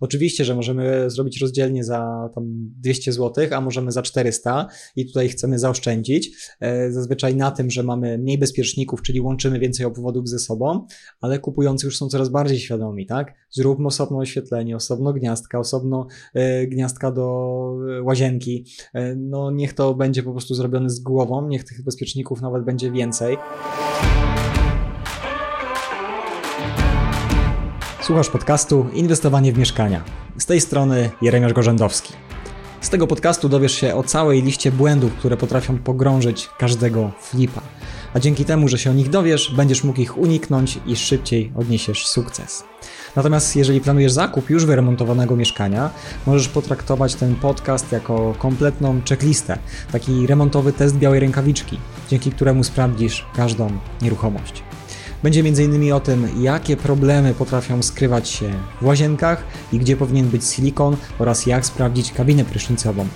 Oczywiście, że możemy zrobić rozdzielnie za tam 200 zł, a możemy za 400 i tutaj chcemy zaoszczędzić. E, zazwyczaj na tym, że mamy mniej bezpieczników, czyli łączymy więcej obwodów ze sobą, ale kupujący już są coraz bardziej świadomi, tak? Zróbmy osobno oświetlenie, osobno gniazdka, osobno e, gniazdka do e, łazienki. No niech to będzie po prostu zrobione z głową, niech tych bezpieczników nawet będzie więcej. Słuchasz podcastu Inwestowanie w mieszkania. Z tej strony Jeremiasz Gorzędowski. Z tego podcastu dowiesz się o całej liście błędów, które potrafią pogrążyć każdego flipa. A dzięki temu, że się o nich dowiesz, będziesz mógł ich uniknąć i szybciej odniesiesz sukces. Natomiast jeżeli planujesz zakup już wyremontowanego mieszkania, możesz potraktować ten podcast jako kompletną checklistę, taki remontowy test białej rękawiczki, dzięki któremu sprawdzisz każdą nieruchomość. Będzie m.in. o tym, jakie problemy potrafią skrywać się w łazienkach i gdzie powinien być silikon oraz jak sprawdzić kabinę prysznicową.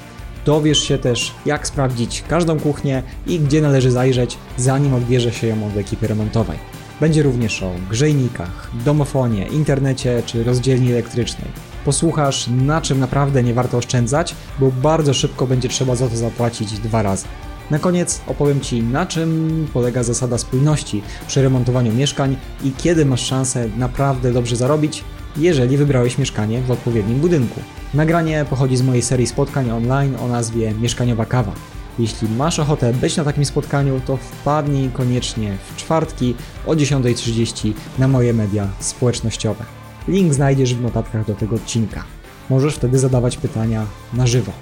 Dowiesz się też, jak sprawdzić każdą kuchnię i gdzie należy zajrzeć, zanim odbierze się ją od ekipy remontowej. Będzie również o grzejnikach, domofonie, internecie czy rozdzielni elektrycznej. Posłuchasz, na czym naprawdę nie warto oszczędzać, bo bardzo szybko będzie trzeba za to zapłacić dwa razy. Na koniec opowiem Ci, na czym polega zasada spójności przy remontowaniu mieszkań i kiedy masz szansę naprawdę dobrze zarobić, jeżeli wybrałeś mieszkanie w odpowiednim budynku. Nagranie pochodzi z mojej serii spotkań online o nazwie Mieszkaniowa Kawa. Jeśli masz ochotę być na takim spotkaniu, to wpadnij koniecznie w czwartki o 10.30 na moje media społecznościowe. Link znajdziesz w notatkach do tego odcinka. Możesz wtedy zadawać pytania na żywo.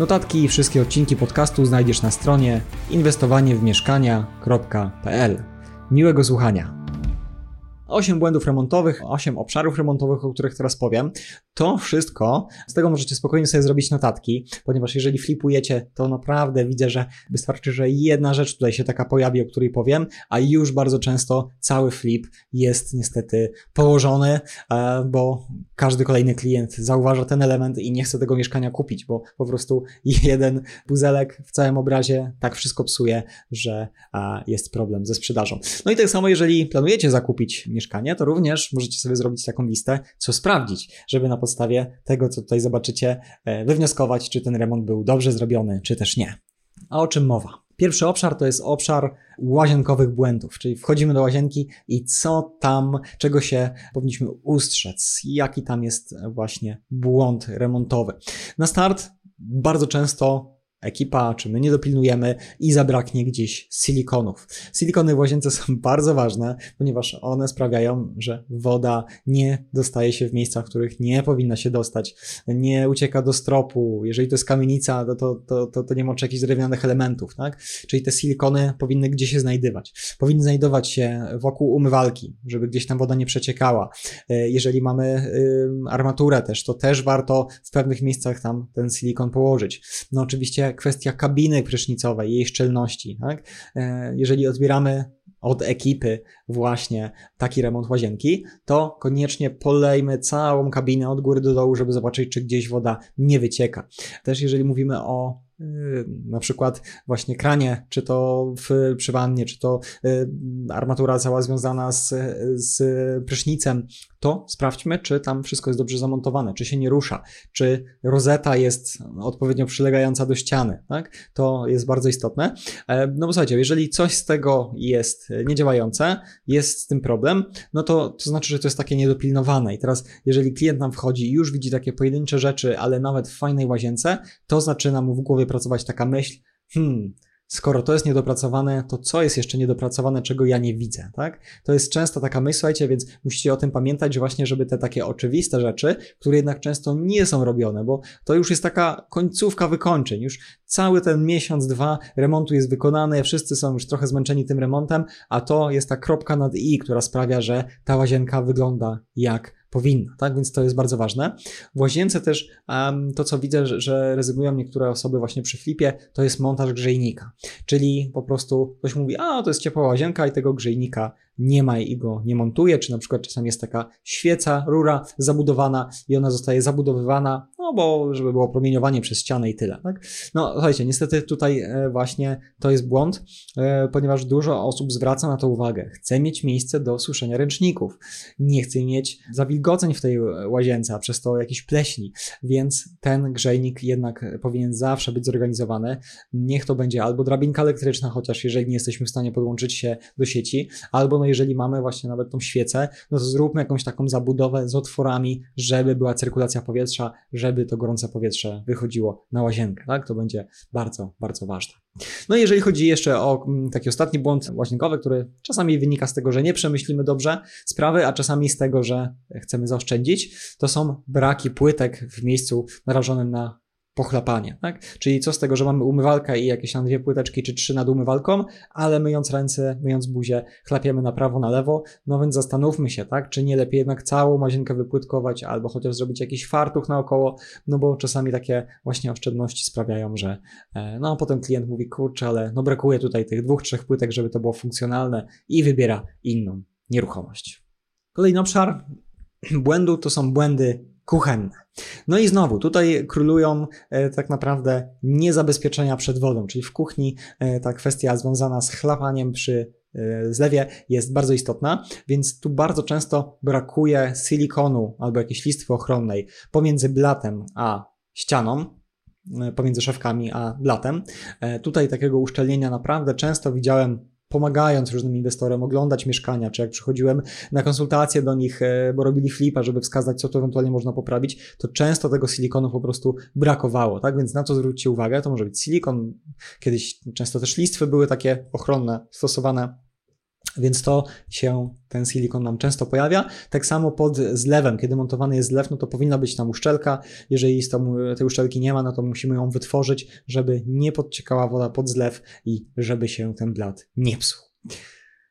Notatki i wszystkie odcinki podcastu znajdziesz na stronie inwestowaniewmieszkania.pl. Miłego słuchania. 8 błędów remontowych, 8 obszarów remontowych, o których teraz powiem. To wszystko, z tego możecie spokojnie sobie zrobić notatki, ponieważ jeżeli flipujecie, to naprawdę widzę, że wystarczy, że jedna rzecz tutaj się taka pojawi, o której powiem, a już bardzo często cały flip jest niestety położony, e, bo każdy kolejny klient zauważa ten element i nie chce tego mieszkania kupić, bo po prostu jeden puzelek w całym obrazie tak wszystko psuje, że jest problem ze sprzedażą. No i tak samo, jeżeli planujecie zakupić mieszkanie, to również możecie sobie zrobić taką listę, co sprawdzić, żeby na podstawie tego, co tutaj zobaczycie, e, wywnioskować, czy ten remont był dobrze zrobiony, czy też nie. A o czym mowa? Pierwszy obszar to jest obszar łazienkowych błędów, czyli wchodzimy do łazienki i co tam, czego się powinniśmy ustrzec, jaki tam jest właśnie błąd remontowy. Na start bardzo często ekipa, czy my nie dopilnujemy i zabraknie gdzieś silikonów. Silikony w łazience są bardzo ważne, ponieważ one sprawiają, że woda nie dostaje się w miejscach, w których nie powinna się dostać, nie ucieka do stropu. Jeżeli to jest kamienica, to, to, to, to, to nie ma jakichś drewnianych elementów, tak? Czyli te silikony powinny gdzie się znajdować. Powinny znajdować się wokół umywalki, żeby gdzieś tam woda nie przeciekała. E, jeżeli mamy armaturę też, to też warto w pewnych miejscach tam ten silikon położyć. No oczywiście kwestia kabiny prysznicowej, jej szczelności. Tak? E, jeżeli odbieramy od ekipy właśnie taki remont łazienki, to koniecznie polejmy całą kabinę od góry do dołu, żeby zobaczyć, czy gdzieś woda nie wycieka. Też jeżeli mówimy o na przykład właśnie kranie, czy to w, przy wannie, czy to y, armatura cała związana z, z prysznicem, to sprawdźmy, czy tam wszystko jest dobrze zamontowane, czy się nie rusza, czy rozeta jest odpowiednio przylegająca do ściany, tak? To jest bardzo istotne. E, no bo słuchajcie, jeżeli coś z tego jest niedziałające, jest z tym problem, no to, to znaczy, że to jest takie niedopilnowane. I teraz, jeżeli klient nam wchodzi i już widzi takie pojedyncze rzeczy, ale nawet w fajnej łazience, to zaczyna mu w głowie pracować taka myśl, hmm, skoro to jest niedopracowane, to co jest jeszcze niedopracowane, czego ja nie widzę, tak? To jest często taka myśl, słuchajcie, więc musicie o tym pamiętać, właśnie, żeby te takie oczywiste rzeczy, które jednak często nie są robione, bo to już jest taka końcówka wykończeń, już cały ten miesiąc, dwa remontu jest wykonany, wszyscy są już trochę zmęczeni tym remontem, a to jest ta kropka nad i, która sprawia, że ta łazienka wygląda jak powinna, tak? Więc to jest bardzo ważne. W łazience też um, to, co widzę, że, że rezygnują niektóre osoby właśnie przy flipie, to jest montaż grzejnika. Czyli po prostu ktoś mówi, a to jest ciepła łazienka i tego grzejnika nie ma i go nie montuje, czy na przykład czasami jest taka świeca, rura zabudowana i ona zostaje zabudowywana, no bo żeby było promieniowanie przez ścianę i tyle, tak? No słuchajcie, niestety tutaj e, właśnie to jest błąd, e, ponieważ dużo osób zwraca na to uwagę. Chce mieć miejsce do suszenia ręczników, nie chce mieć zawilgoceń w tej łazience, a przez to jakiś pleśni, więc ten grzejnik jednak powinien zawsze być zorganizowany. Niech to będzie albo drabinka elektryczna, chociaż jeżeli nie jesteśmy w stanie podłączyć się do sieci, albo no jeżeli mamy właśnie nawet tą świecę, no to zróbmy jakąś taką zabudowę z otworami, żeby była cyrkulacja powietrza, żeby to gorące powietrze wychodziło na łazienkę, tak? To będzie bardzo, bardzo ważne. No i jeżeli chodzi jeszcze o mm, taki ostatni błąd łazienkowy, który czasami wynika z tego, że nie przemyślimy dobrze sprawy, a czasami z tego, że chcemy zaoszczędzić, to są braki płytek w miejscu narażonym na pochlapanie, tak? Czyli co z tego, że mamy umywalkę i jakieś tam dwie płyteczki czy trzy nad umywalką, ale myjąc ręce, myjąc buzię, chlapiemy na prawo, na lewo, no więc zastanówmy się, tak? Czy nie lepiej jednak całą łazienkę wypłytkować albo chociaż zrobić jakiś fartuch naokoło, no bo czasami takie właśnie oszczędności sprawiają, że e, no potem klient mówi, kurczę, ale no brakuje tutaj tych dwóch, trzech płytek, żeby to było funkcjonalne i wybiera inną nieruchomość. Kolejny obszar błędu to są błędy kuchenne. No i znowu, tutaj królują e, tak naprawdę niezabezpieczenia przed wodą, czyli w kuchni e, ta kwestia związana z chlapaniem przy e, zlewie jest bardzo istotna, więc tu bardzo często brakuje silikonu albo jakiejś listwy ochronnej pomiędzy blatem a ścianą, pomiędzy szafkami a blatem. Tutaj takiego uszczelnienia naprawdę często widziałem pomagając różnym inwestorom oglądać mieszkania, czy jak przychodziłem na konsultacje do nich, e, bo robili flipa, żeby wskazać, co tu ewentualnie można poprawić, to często tego silikonu po prostu brakowało, tak? Więc na to zwróćcie uwagę, to może być silikon, kiedyś często też listwy były takie ochronne, stosowane więc to się, ten silikon nam często pojawia. Tak samo pod zlewem, kiedy montowany jest zlew, no to powinna być tam uszczelka. Jeżeli tej uszczelki nie ma, no to musimy ją wytworzyć, żeby nie podciekała woda pod zlew i żeby się ten blat nie psuł.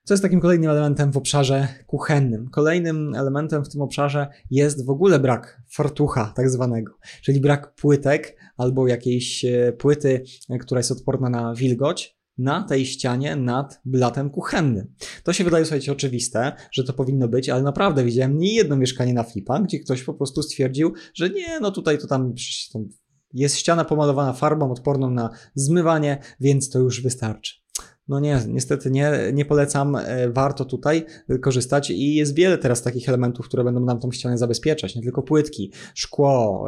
Co jest takim kolejnym elementem w obszarze kuchennym? Kolejnym elementem w tym obszarze jest w ogóle brak fartucha, tak zwanego, czyli brak płytek albo jakiejś e, płyty, e, która jest odporna na wilgoć, na tej ścianie nad blatem kuchennym. To się wydaje, słuchajcie, oczywiste, że to powinno być, ale naprawdę widziałem nie jedno mieszkanie na flipa, gdzie ktoś po prostu stwierdził, że nie, no tutaj to tam, tam jest ściana pomalowana farbą odporną na zmywanie, więc to już wystarczy. No nie, niestety nie, nie polecam. E, warto tutaj korzystać i jest wiele teraz takich elementów, które będą nam tą ścianę zabezpieczać. Nie tylko płytki, szkło,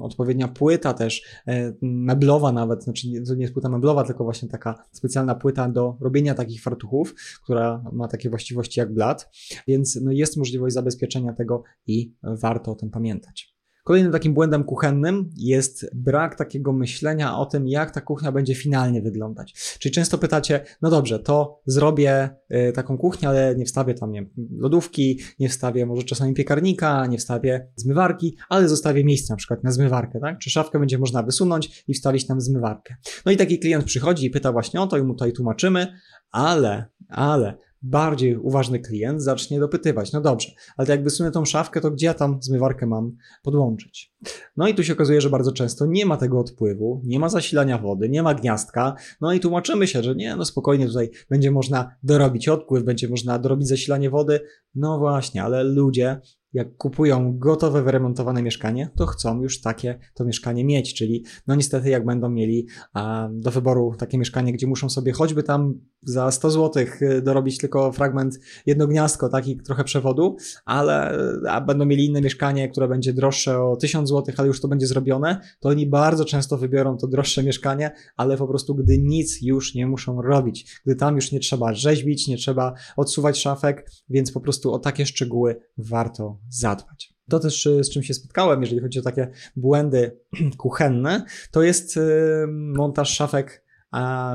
odpowiednia płyta też, e, meblowa nawet, znaczy to nie jest płyta meblowa, tylko właśnie taka specjalna płyta do robienia takich fartuchów, która ma takie właściwości jak blat, więc no jest możliwość zabezpieczenia tego i warto o tym pamiętać. Kolejnym takim błędem kuchennym jest brak takiego myślenia o tym, jak ta kuchnia będzie finalnie wyglądać. Czyli często pytacie, no dobrze, to zrobię y, taką kuchnię, ale nie wstawię tam nie, lodówki, nie wstawię może czasami piekarnika, nie wstawię zmywarki, ale zostawię miejsce na przykład na zmywarkę, tak? Czy szafkę będzie można wysunąć i wstawić tam zmywarkę. No i taki klient przychodzi i pyta właśnie o to i mu tutaj tłumaczymy, ale, ale bardziej uważny klient zacznie dopytywać, no dobrze, ale jak wysunę tą szafkę, to gdzie ja tam zmywarkę mam podłączyć? No i tu się okazuje, że bardzo często nie ma tego odpływu, nie ma zasilania wody, nie ma gniazdka, no i tłumaczymy się, że nie, no spokojnie tutaj będzie można dorobić odpływ, będzie można dorobić zasilanie wody, no właśnie, ale ludzie jak kupują gotowe, wyremontowane mieszkanie, to chcą już takie to mieszkanie mieć, czyli no niestety jak będą mieli a, do wyboru takie mieszkanie, gdzie muszą sobie choćby tam za 100 zł y, dorobić tylko fragment, jedno gniazdko, taki trochę przewodu, ale a będą mieli inne mieszkanie, które będzie droższe o 1000 zł, ale już to będzie zrobione, to oni bardzo często wybiorą to droższe mieszkanie, ale po prostu gdy nic już nie muszą robić, gdy tam już nie trzeba rzeźbić, nie trzeba odsuwać szafek, więc po prostu o takie szczegóły warto zadbać. To też y, z czym się spotkałem, jeżeli chodzi o takie błędy kuchenne, to jest y, montaż szafek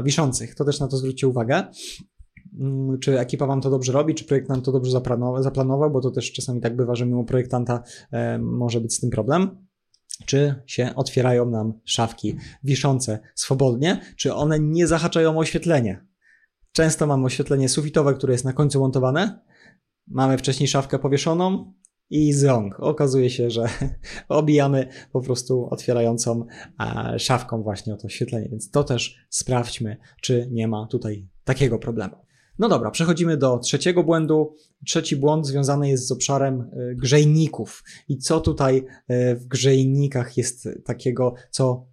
wiszących. To też na to zwróćcie uwagę. Mm, czy ekipa Wam to dobrze robi, czy projekt nam to dobrze zaplanował, bo to też czasami tak bywa, że mimo projektanta e, może być z tym problem czy się otwierają nam szafki wiszące swobodnie, czy one nie zahaczają oświetlenie. Często mamy oświetlenie sufitowe, które jest na końcu montowane. Mamy wcześniej szafkę powieszoną, i ząg. Okazuje się, że obijamy po prostu otwierającą szafką właśnie o to oświetlenie, więc to też sprawdźmy, czy nie ma tutaj takiego problemu. No dobra, przechodzimy do trzeciego błędu. Trzeci błąd związany jest z obszarem e, grzejników. I co tutaj e, w grzejnikach jest takiego, co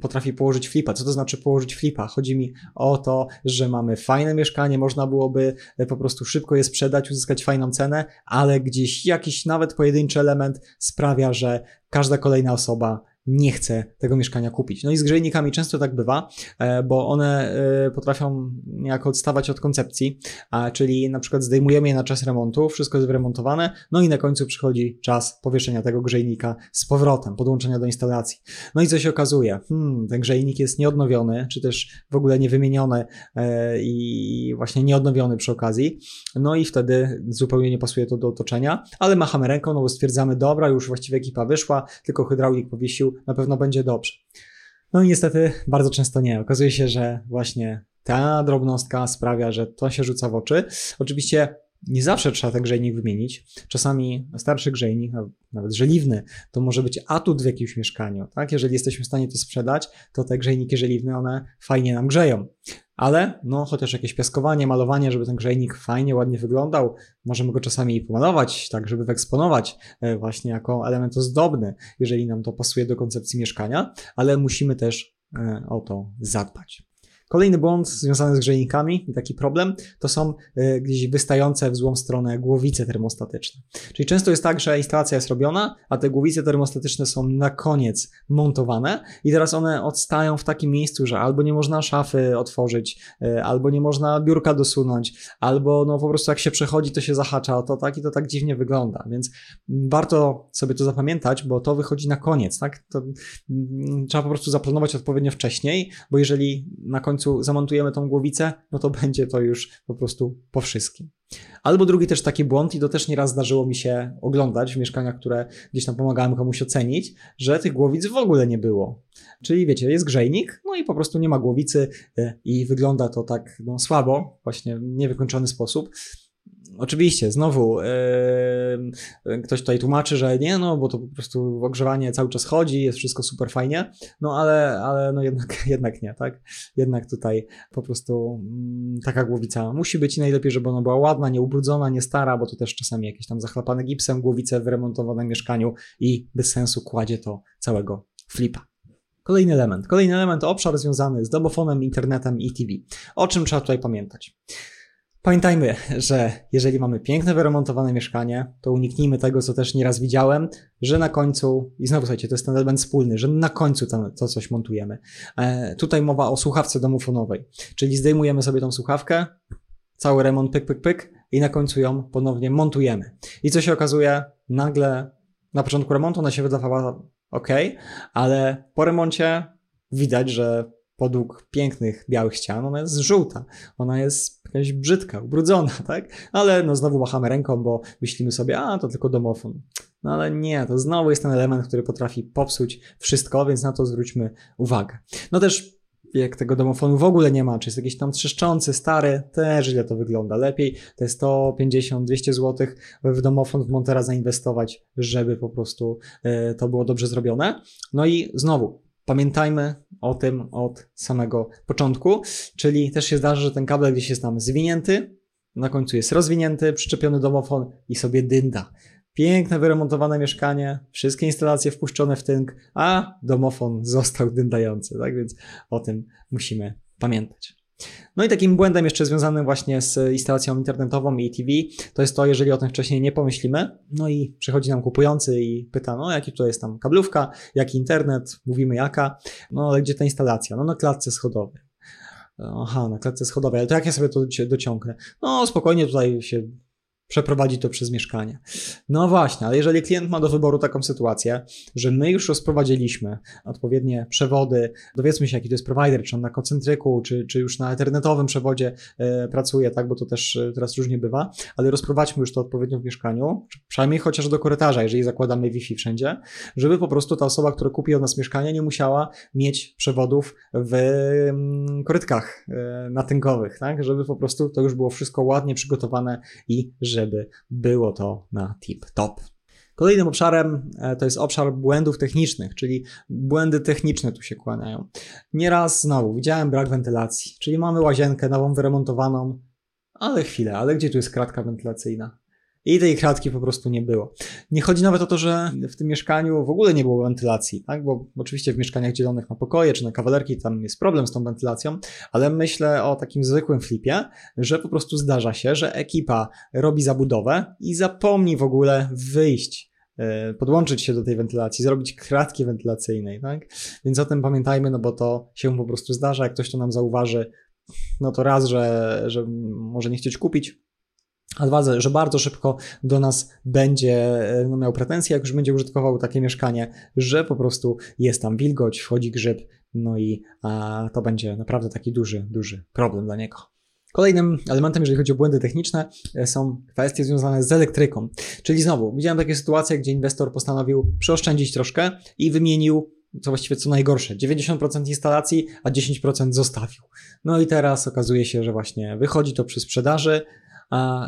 potrafi położyć flipa. Co to znaczy położyć flipa? Chodzi mi o to, że mamy fajne mieszkanie, można byłoby e, po prostu szybko je sprzedać, uzyskać fajną cenę, ale gdzieś jakiś nawet pojedynczy element sprawia, że każda kolejna osoba nie chce tego mieszkania kupić. No i z grzejnikami często tak bywa, e, bo one e, potrafią niejako odstawać od koncepcji, czyli na przykład zdejmujemy je na czas remontu, wszystko jest wyremontowane, no i na końcu przychodzi czas powieszenia tego grzejnika z powrotem, podłączenia do instalacji. No i co się okazuje? Hmm, ten grzejnik jest nieodnowiony, czy też w ogóle niewymieniony e, i właśnie nieodnowiony przy okazji, no i wtedy zupełnie nie pasuje to do otoczenia, ale machamy ręką, no bo stwierdzamy, dobra, już właściwie ekipa wyszła, tylko hydraulik powiesił na pewno będzie dobrze. No i niestety bardzo często nie. Okazuje się, że właśnie ta drobnostka sprawia, że to się rzuca w oczy. Oczywiście nie zawsze trzeba ten grzejnik wymienić. Czasami starszy grzejnik, nawet żeliwny, to może być atut w jakimś mieszkaniu. Tak? Jeżeli jesteśmy w stanie to sprzedać, to te grzejniki żeliwne, one fajnie nam grzeją. Ale no, chociaż jakieś piaskowanie, malowanie, żeby ten grzejnik fajnie, ładnie wyglądał, możemy go czasami pomalować, tak, żeby wyeksponować e, właśnie jako element ozdobny, jeżeli nam to pasuje do koncepcji mieszkania, ale musimy też e, o to zadbać. Kolejny błąd związany z grzejnikami i taki problem to są y, gdzieś wystające w złą stronę głowice termostatyczne. Czyli często jest tak, że instalacja jest robiona, a te głowice termostatyczne są na koniec montowane i teraz one odstają w takim miejscu, że albo nie można szafy otworzyć, y, albo nie można biurka dosunąć, albo no po prostu jak się przechodzi, to się zahacza o to, tak i to tak dziwnie wygląda. Więc warto sobie to zapamiętać, bo to wychodzi na koniec, tak? To, mm, trzeba po prostu zaplanować odpowiednio wcześniej, bo jeżeli na końcu końcu zamontujemy tą głowicę, no to będzie to już po prostu po wszystkim. Albo drugi też taki błąd, i to też nieraz zdarzyło mi się oglądać w mieszkaniach, które gdzieś tam pomagałem komuś ocenić, że tych głowic w ogóle nie było. Czyli wiecie, jest grzejnik, no i po prostu nie ma głowicy e, i wygląda to tak no, słabo, właśnie w niewykończony sposób. Oczywiście, znowu yy, ktoś tutaj tłumaczy, że nie, no bo to po prostu ogrzewanie cały czas chodzi, jest wszystko super fajnie, no ale, ale no jednak, jednak nie, tak? Jednak tutaj po prostu yy, taka głowica musi być i najlepiej, żeby ona była ładna, nie ubrudzona, nie stara, bo to też czasami jakieś tam zachlapane gipsem głowice w remontowanym mieszkaniu i bez sensu kładzie to całego flipa. Kolejny element. Kolejny element obszar związany z domofonem, internetem i TV. O czym trzeba tutaj pamiętać? Pamiętajmy, że jeżeli mamy piękne, wyremontowane mieszkanie, to uniknijmy tego, co też nieraz widziałem, że na końcu, i znowu słuchajcie, to jest ten element wspólny, że na końcu to, to coś montujemy. E, tutaj mowa o słuchawce domofonowej, czyli zdejmujemy sobie tą słuchawkę, cały remont pyk, pyk, pyk i na końcu ją ponownie montujemy. I co się okazuje? Nagle na początku remontu ona się wydawała ok, ale po remoncie widać, że podług pięknych białych ścian, ona jest żółta, ona jest jakaś brzydka, ubrudzona, tak? Ale no znowu machamy ręką, bo myślimy sobie, a to tylko domofon. No ale nie, to znowu jest ten element, który potrafi popsuć wszystko, więc na to zwróćmy uwagę. No też jak tego domofonu w ogóle nie ma, czy jest jakiś tam trzeszczący, stary, też źle to wygląda. Lepiej te 150, 200 zł w domofon w Montera zainwestować, żeby po prostu y, to było dobrze zrobione. No i znowu, Pamiętajmy o tym od samego początku, czyli też się zdarza, że ten kabel gdzieś jest tam zwinięty, na końcu jest rozwinięty, przyczepiony domofon i sobie dynda. Piękne, wyremontowane mieszkanie, wszystkie instalacje wpuszczone w tynk, a domofon został dyndający, tak więc o tym musimy pamiętać. No i takim błędem jeszcze związanym właśnie z instalacją internetową i TV, to jest to, jeżeli o tym wcześniej nie pomyślimy, no i przychodzi nam kupujący i pyta, no jaki to jest tam kablówka, jaki internet, mówimy jaka, no ale gdzie ta instalacja? No na klatce schodowej. Aha, na klatce schodowej, ale to jak ja sobie to dociągnę? No spokojnie tutaj się przeprowadzi to przez mieszkanie. No właśnie, ale jeżeli klient ma do wyboru taką sytuację, że my już rozprowadziliśmy odpowiednie przewody, dowiedzmy się, jaki to jest provider, czy on na koncentryku, czy, czy już na internetowym przewodzie e, pracuje, tak, bo to też e, teraz różnie bywa, ale rozprowadźmy już to odpowiednio w mieszkaniu, przynajmniej chociaż do korytarza, jeżeli zakładamy Wi-Fi wszędzie, żeby po prostu ta osoba, która kupi od nas mieszkanie, nie musiała mieć przewodów w mm, korytkach e, natynkowych, tak, żeby po prostu to już było wszystko ładnie przygotowane i że żeby było to na tip-top. Kolejnym obszarem e, to jest obszar błędów technicznych, czyli błędy techniczne tu się kłaniają. Nieraz znowu widziałem brak wentylacji, czyli mamy łazienkę nową wyremontowaną, ale chwilę, ale gdzie tu jest kratka wentylacyjna? I tej kratki po prostu nie było. Nie chodzi nawet o to, że w tym mieszkaniu w ogóle nie było wentylacji, tak? Bo oczywiście w mieszkaniach dzielonych na pokoje czy na kawalerki tam jest problem z tą wentylacją, ale myślę o takim zwykłym flipie, że po prostu zdarza się, że ekipa robi zabudowę i zapomni w ogóle wyjść e, podłączyć się do tej wentylacji, zrobić kratki wentylacyjnej, tak? Więc o tym pamiętajmy, no bo to się po prostu zdarza, jak ktoś to nam zauważy, no to raz, że, że może nie chcieć kupić, a dwa, że bardzo szybko do nas będzie e, no, miał pretensje, jak już będzie użytkował takie mieszkanie, że po prostu jest tam wilgoć, wchodzi grzyb, no i a, to będzie naprawdę taki duży, duży problem dla niego. Kolejnym elementem, jeżeli chodzi o błędy techniczne, e, są kwestie związane z elektryką. Czyli znowu, widziałem takie sytuacje, gdzie inwestor postanowił przeoszczędzić troszkę i wymienił co właściwie co najgorsze, 90% instalacji, a 10% zostawił. No i teraz okazuje się, że właśnie wychodzi to przy sprzedaży,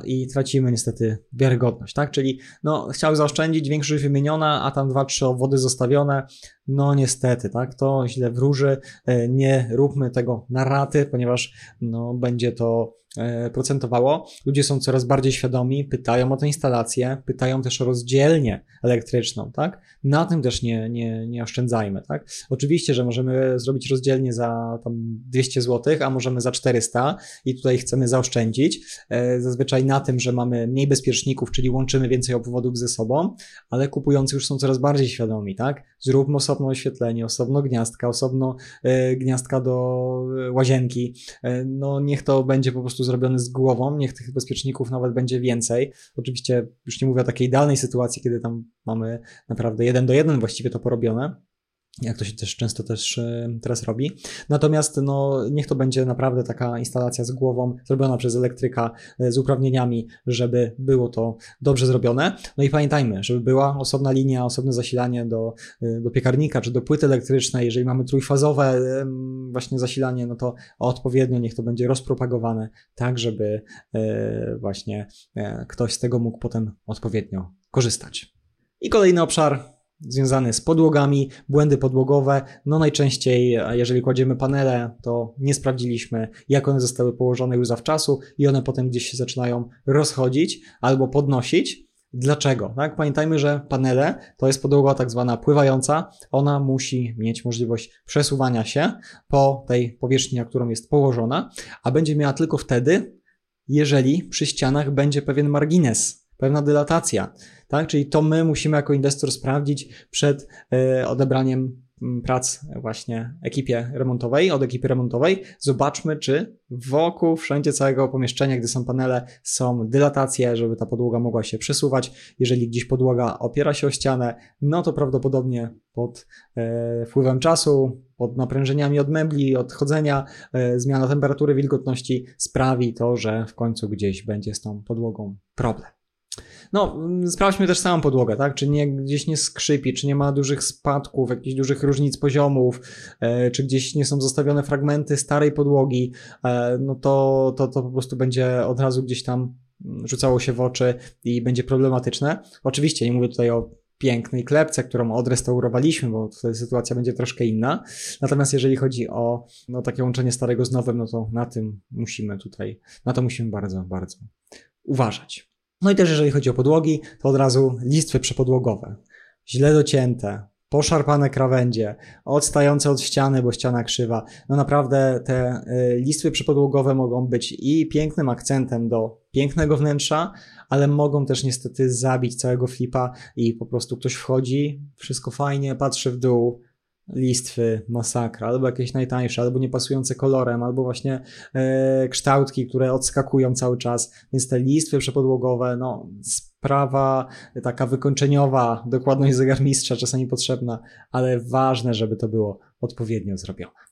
i tracimy niestety wiarygodność, tak? Czyli no, chciał zaoszczędzić, większość wymieniona, a tam dwa, trzy obwody zostawione, no niestety, tak? To źle wróży, e, nie róbmy tego na raty, ponieważ no, będzie to E, procentowało. Ludzie są coraz bardziej świadomi, pytają o tę instalację, pytają też o rozdzielnię elektryczną, tak? Na tym też nie, nie, nie oszczędzajmy, tak? Oczywiście, że możemy zrobić rozdzielnie za tam 200 zł, a możemy za 400 i tutaj chcemy zaoszczędzić. E, zazwyczaj na tym, że mamy mniej bezpieczników, czyli łączymy więcej obwodów ze sobą, ale kupujący już są coraz bardziej świadomi, tak? Zróbmy osobno oświetlenie, osobno gniazdka, osobno e, gniazdka do łazienki. No niech to będzie po prostu zrobiony z głową, niech tych bezpieczników nawet będzie więcej. Oczywiście już nie mówię o takiej idealnej sytuacji, kiedy tam mamy naprawdę jeden do jeden właściwie to porobione, jak to się też często też e, teraz robi. Natomiast no, niech to będzie naprawdę taka instalacja z głową, zrobiona przez elektryka, e, z uprawnieniami, żeby było to dobrze zrobione. No i pamiętajmy, żeby była osobna linia, osobne zasilanie do, e, do piekarnika czy do płyty elektrycznej. Jeżeli mamy trójfazowe właśnie zasilanie, no to odpowiednio niech to będzie rozpropagowane, tak żeby właśnie ktoś z tego mógł potem odpowiednio korzystać. I kolejny obszar związany z podłogami, błędy podłogowe. No najczęściej, jeżeli kładziemy panele, to nie sprawdziliśmy, jak one zostały położone już zawczasu i one potem gdzieś się zaczynają rozchodzić albo podnosić. Dlaczego? Tak? Pamiętajmy, że panele to jest podłoga tak zwana pływająca. Ona musi mieć możliwość przesuwania się po tej powierzchni, na którą jest położona, a będzie miała tylko wtedy, jeżeli przy ścianach będzie pewien margines, pewna dylatacja tak? Czyli to my musimy jako inwestor sprawdzić przed e, odebraniem mm, prac właśnie ekipie remontowej, od ekipy remontowej. Zobaczmy, czy wokół, wszędzie całego pomieszczenia, gdy są panele, są dylatacje, żeby ta podłoga mogła się przesuwać. Jeżeli gdzieś podłoga opiera się o ścianę, no to prawdopodobnie pod e, wpływem czasu, pod naprężeniami od mebli, od chodzenia, e, zmiana temperatury, wilgotności sprawi to, że w końcu gdzieś będzie z tą podłogą problem. No, sprawdźmy też samą podłogę, tak? Czy nie, gdzieś nie skrzypi, czy nie ma dużych spadków, jakichś dużych różnic poziomów, e, czy gdzieś nie są zostawione fragmenty starej podłogi, e, no to, to, to po prostu będzie od razu gdzieś tam rzucało się w oczy i będzie problematyczne. Oczywiście nie mówię tutaj o pięknej klepce, którą odrestaurowaliśmy, bo tutaj sytuacja będzie troszkę inna. Natomiast jeżeli chodzi o no, takie łączenie starego z nowym, no to na tym musimy tutaj, na to musimy bardzo, bardzo uważać. No i też jeżeli chodzi o podłogi, to od razu listwy przepodłogowe. Źle docięte, poszarpane krawędzie, odstające od ściany, bo ściana krzywa. No naprawdę te y, listwy przepodłogowe mogą być i pięknym akcentem do pięknego wnętrza, ale mogą też niestety zabić całego flipa i po prostu ktoś wchodzi, wszystko fajnie, patrzy w dół, listwy, masakra, albo jakieś najtańsze, albo niepasujące kolorem, albo właśnie e, kształtki, które odskakują cały czas, więc te listwy przepodłogowe, no sprawa taka wykończeniowa, dokładność zegarmistrza czasami potrzebna, ale ważne, żeby to było odpowiednio zrobione.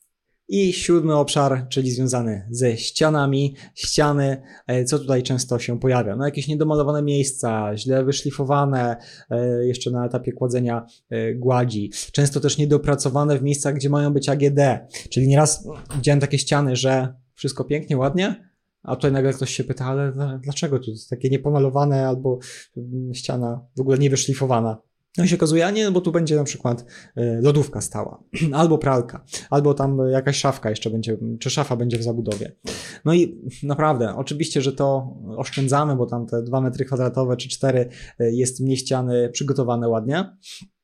I siódmy obszar, czyli związany ze ścianami. Ściany, e, co tutaj często się pojawia? No jakieś niedomalowane miejsca, źle wyszlifowane, e, jeszcze na etapie kładzenia e, gładzi. Często też niedopracowane w miejscach, gdzie mają być AGD. Czyli nieraz widziałem takie ściany, że wszystko pięknie, ładnie, a tutaj nagle ktoś się pyta, ale dlaczego tu jest takie niepomalowane albo mm, ściana w ogóle nie wyszlifowana? No i się okazuje, a nie, no bo tu będzie na przykład y, lodówka stała, albo pralka, albo tam jakaś szafka jeszcze będzie, czy szafa będzie w zabudowie. No i naprawdę, oczywiście, że to oszczędzamy, bo tam te dwa metry kwadratowe czy cztery y, jest mniej przygotowane ładnie,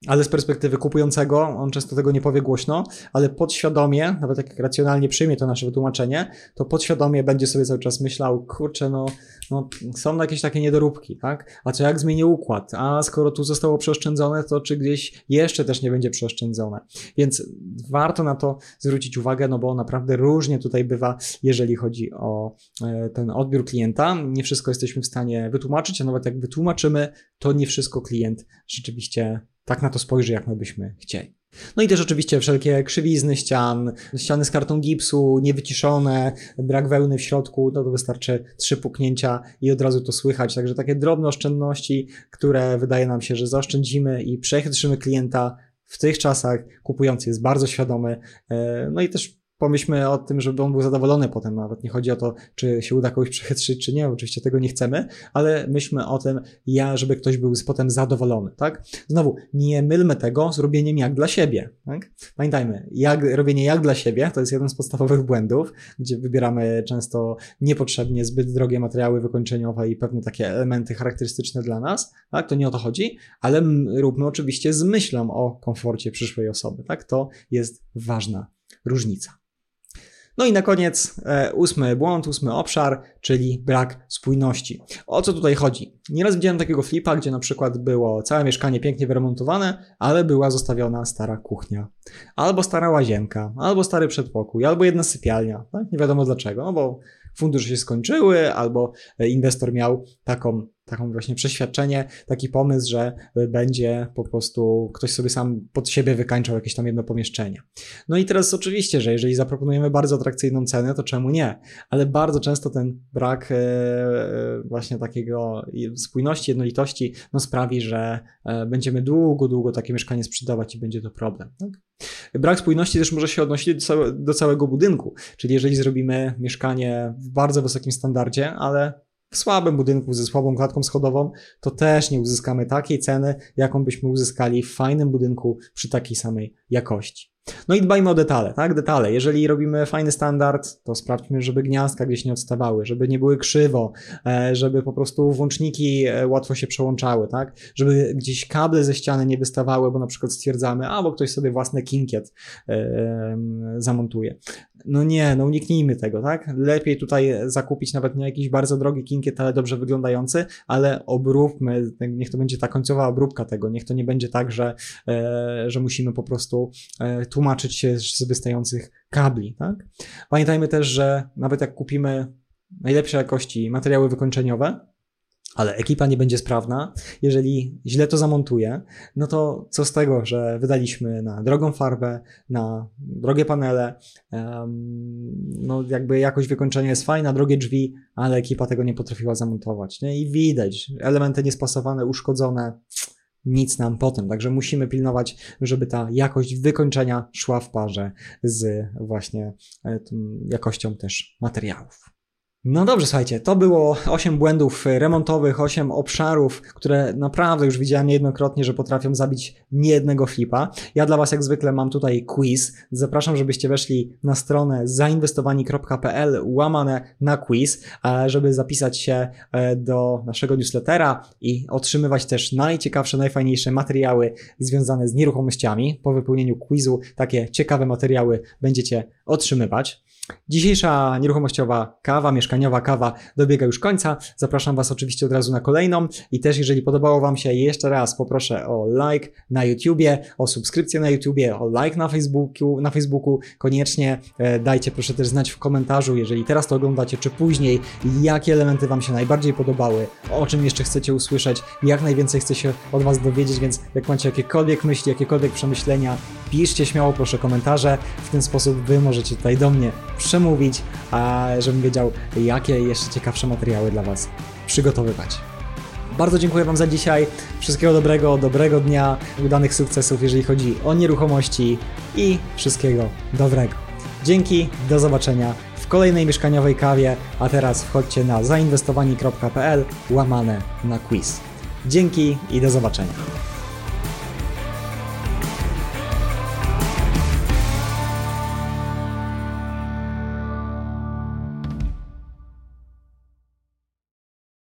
ale z perspektywy kupującego, on często tego nie powie głośno, ale podświadomie, nawet jak racjonalnie przyjmie to nasze wytłumaczenie, to podświadomie będzie sobie cały czas myślał, kurczę, no, no są jakieś takie niedoróbki, tak? A co jak zmienię układ? A skoro tu zostało przeoszczędzone, to czy gdzieś jeszcze też nie będzie przeoszczędzone? Więc warto na to zwrócić uwagę, no bo naprawdę różnie tutaj bywa, jeżeli chodzi o e, ten odbiór klienta. Nie wszystko jesteśmy w stanie wytłumaczyć, a nawet jak wytłumaczymy, to nie wszystko klient rzeczywiście tak na to spojrzy, jak my byśmy chcieli. No i też oczywiście wszelkie krzywizny ścian, ściany z kartą gipsu, niewyciszone, brak wełny w środku, no to wystarczy trzy puknięcia i od razu to słychać. Także takie drobne oszczędności, które wydaje nam się, że zaoszczędzimy i przechytrzymy klienta w tych czasach. Kupujący jest bardzo świadomy. E, no i też pomyślmy o tym, żeby on był zadowolony potem. Nawet nie chodzi o to, czy się uda kogoś przechytrzyć, czy nie. Oczywiście tego nie chcemy, ale myślmy o tym, ja, żeby ktoś był potem zadowolony, tak? Znowu, nie mylmy tego z robieniem jak dla siebie, tak? Pamiętajmy, jak, robienie jak dla siebie to jest jeden z podstawowych błędów, gdzie wybieramy często niepotrzebnie zbyt drogie materiały wykończeniowe i pewne takie elementy charakterystyczne dla nas, tak? To nie o to chodzi, ale róbmy oczywiście z myślą o komforcie przyszłej osoby, tak? To jest ważna różnica. No i na koniec e, ósmy błąd, ósmy obszar, czyli brak spójności. O co tutaj chodzi? Nieraz widziałem takiego flipa, gdzie na przykład było całe mieszkanie pięknie wyremontowane, ale była zostawiona stara kuchnia, albo stara łazienka, albo stary przedpokój, albo jedna sypialnia. Tak? Nie wiadomo dlaczego, no bo fundusze się skończyły, albo inwestor miał taką taką właśnie przeświadczenie, taki pomysł, że będzie po prostu ktoś sobie sam pod siebie wykańczał jakieś tam jedno pomieszczenie. No i teraz oczywiście, że jeżeli zaproponujemy bardzo atrakcyjną cenę, to czemu nie? Ale bardzo często ten brak e, e, właśnie takiego spójności, jednolitości no sprawi, że e, będziemy długo, długo takie mieszkanie sprzedawać i będzie to problem. Tak? Brak spójności też może się odnosić do, całe, do całego budynku, czyli jeżeli zrobimy mieszkanie w bardzo wysokim standardzie, ale w słabym budynku ze słabą klatką schodową, to też nie uzyskamy takiej ceny, jaką byśmy uzyskali w fajnym budynku przy takiej samej jakości. No i dbajmy o detale, tak? Detale. Jeżeli robimy fajny standard, to sprawdźmy, żeby gniazdka gdzieś nie odstawały, żeby nie były krzywo, e, żeby po prostu włączniki e, łatwo się przełączały, tak? Żeby gdzieś kable ze ściany nie wystawały, bo na przykład stwierdzamy, albo ktoś sobie własny kinkiet e, zamontuje. No nie, no uniknijmy tego, tak? Lepiej tutaj zakupić nawet nie jakiś bardzo drogi kinkiet, ale dobrze wyglądający, ale obróbmy, niech to będzie ta końcowa obróbka tego, niech to nie będzie tak, że, że musimy po prostu tłumaczyć się z wystających kabli. Tak? Pamiętajmy też, że nawet jak kupimy najlepszej jakości materiały wykończeniowe, ale ekipa nie będzie sprawna, jeżeli źle to zamontuje, no to co z tego, że wydaliśmy na drogą farbę, na drogie panele, no jakby jakość wykończenia jest fajna, drogie drzwi, ale ekipa tego nie potrafiła zamontować. Nie? I widać, elementy niespasowane, uszkodzone, nic nam potem. Także musimy pilnować, żeby ta jakość wykończenia szła w parze z właśnie e, jakością też materiałów. No dobrze, słuchajcie, to było 8 błędów remontowych, 8 obszarów, które naprawdę już widziałem niejednokrotnie, że potrafią zabić niejednego flipa. Ja dla Was jak zwykle mam tutaj quiz. Zapraszam, żebyście weszli na stronę zainwestowani.pl łamane na quiz, żeby zapisać się e, do naszego newslettera i otrzymywać też najciekawsze, najfajniejsze materiały związane z nieruchomościami. Po wypełnieniu quizu takie ciekawe materiały będziecie otrzymywać. Dzisiejsza nieruchomościowa kawa, mieszkaniowa kawa dobiega już końca. Zapraszam Was oczywiście od razu na kolejną i też jeżeli podobało Wam się, jeszcze raz poproszę o like na YouTubie, o subskrypcję na YouTubie, o like na Facebooku, na Facebooku. Koniecznie e, dajcie proszę też znać w komentarzu, jeżeli teraz to oglądacie, czy później, jakie elementy Wam się najbardziej podobały, o czym jeszcze chcecie usłyszeć, jak najwięcej chcę się od Was dowiedzieć, więc jak macie jakiekolwiek myśli, jakiekolwiek przemyślenia, piszcie śmiało proszę komentarze. W ten sposób Wy możecie tutaj do mnie przemówić, a żebym wiedział, jakie jeszcze ciekawsze materiały dla Was przygotowywać. Bardzo dziękuję Wam za dzisiaj. Wszystkiego dobrego, dobrego dnia, udanych sukcesów, jeżeli chodzi o nieruchomości i wszystkiego dobrego. Dzięki, do zobaczenia w kolejnej mieszkaniowej kawie, a teraz wchodźcie na zainwestowani.pl łamane na quiz. Dzięki i do zobaczenia.